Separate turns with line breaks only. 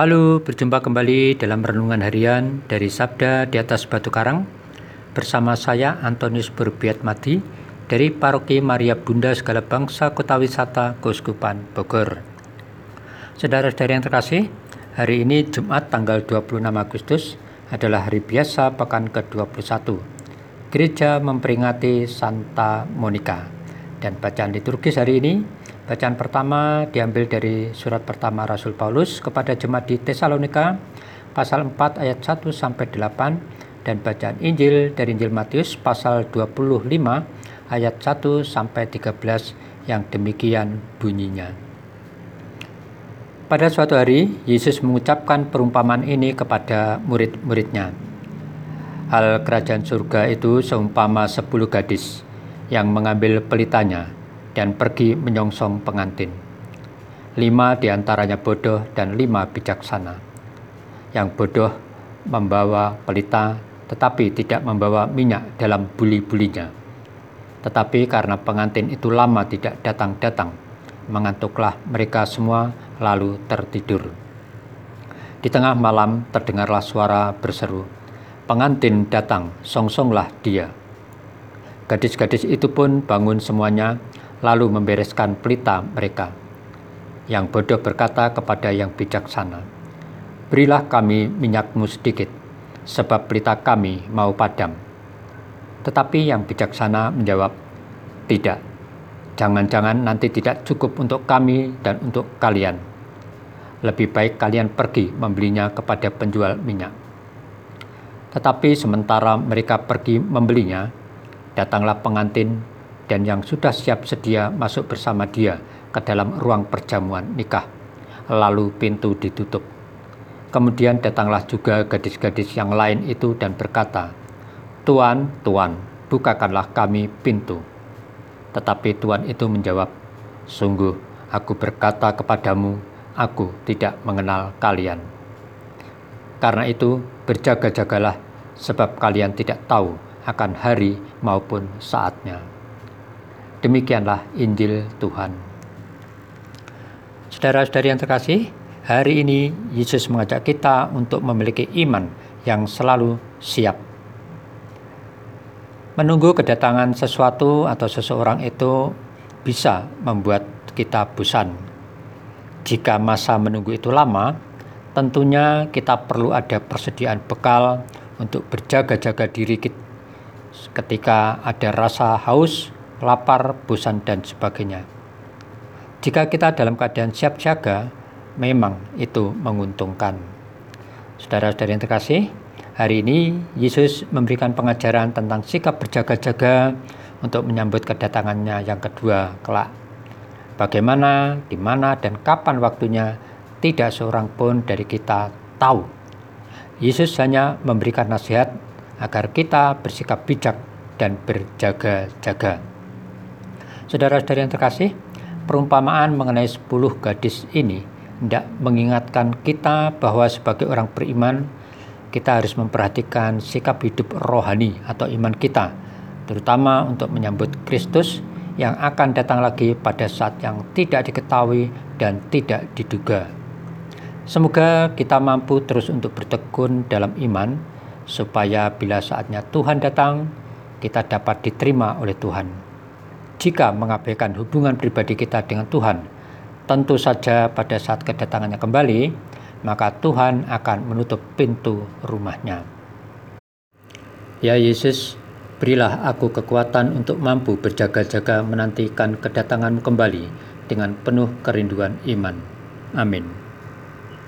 Halo, berjumpa kembali dalam renungan harian dari Sabda di atas Batu Karang bersama saya Antonius Berbiat Madi dari Paroki Maria Bunda Segala Bangsa Kota Wisata Kuskupan Bogor. Saudara-saudara yang terkasih, hari ini Jumat tanggal 26 Agustus adalah hari biasa pekan ke-21. Gereja memperingati Santa Monica dan bacaan liturgis hari ini Bacaan pertama diambil dari surat pertama Rasul Paulus kepada jemaat di Tesalonika pasal 4 ayat 1 sampai 8 dan bacaan Injil dari Injil Matius pasal 25 ayat 1 sampai 13 yang demikian bunyinya. Pada suatu hari, Yesus mengucapkan perumpamaan ini kepada murid-muridnya. Hal kerajaan surga itu seumpama sepuluh gadis yang mengambil pelitanya dan pergi menyongsong pengantin. Lima di antaranya bodoh dan lima bijaksana. Yang bodoh membawa pelita tetapi tidak membawa minyak dalam buli-bulinya. Tetapi karena pengantin itu lama tidak datang-datang, mengantuklah mereka semua lalu tertidur. Di tengah malam terdengarlah suara berseru, pengantin datang, songsonglah dia. Gadis-gadis itu pun bangun semuanya, lalu membereskan pelita mereka. Yang bodoh berkata kepada yang bijaksana, Berilah kami minyakmu sedikit, sebab pelita kami mau padam. Tetapi yang bijaksana menjawab, Tidak, jangan-jangan nanti tidak cukup untuk kami dan untuk kalian. Lebih baik kalian pergi membelinya kepada penjual minyak. Tetapi sementara mereka pergi membelinya, datanglah pengantin dan yang sudah siap sedia masuk bersama dia ke dalam ruang perjamuan nikah. Lalu pintu ditutup. Kemudian datanglah juga gadis-gadis yang lain itu dan berkata, Tuan, Tuan, bukakanlah kami pintu. Tetapi Tuan itu menjawab, Sungguh, aku berkata kepadamu, aku tidak mengenal kalian. Karena itu, berjaga-jagalah, sebab kalian tidak tahu akan hari maupun saatnya. Demikianlah Injil Tuhan. Saudara-saudari yang terkasih, hari ini Yesus mengajak kita untuk memiliki iman yang selalu siap. Menunggu kedatangan sesuatu atau seseorang itu bisa membuat kita bosan. Jika masa menunggu itu lama, tentunya kita perlu ada persediaan bekal untuk berjaga-jaga diri ketika ada rasa haus lapar, bosan, dan sebagainya. Jika kita dalam keadaan siap jaga, memang itu menguntungkan. Saudara-saudara yang terkasih, hari ini Yesus memberikan pengajaran tentang sikap berjaga-jaga untuk menyambut kedatangannya yang kedua kelak. Bagaimana, di mana, dan kapan waktunya tidak seorang pun dari kita tahu. Yesus hanya memberikan nasihat agar kita bersikap bijak dan berjaga-jaga. Saudara-saudara yang terkasih, perumpamaan mengenai 10 gadis ini tidak mengingatkan kita bahwa sebagai orang beriman, kita harus memperhatikan sikap hidup rohani atau iman kita, terutama untuk menyambut Kristus yang akan datang lagi pada saat yang tidak diketahui dan tidak diduga. Semoga kita mampu terus untuk bertekun dalam iman, supaya bila saatnya Tuhan datang, kita dapat diterima oleh Tuhan jika mengabaikan hubungan pribadi kita dengan Tuhan, tentu saja pada saat kedatangannya kembali, maka Tuhan akan menutup pintu rumahnya. Ya Yesus, berilah aku kekuatan untuk mampu berjaga-jaga menantikan kedatanganmu kembali dengan penuh kerinduan iman. Amin.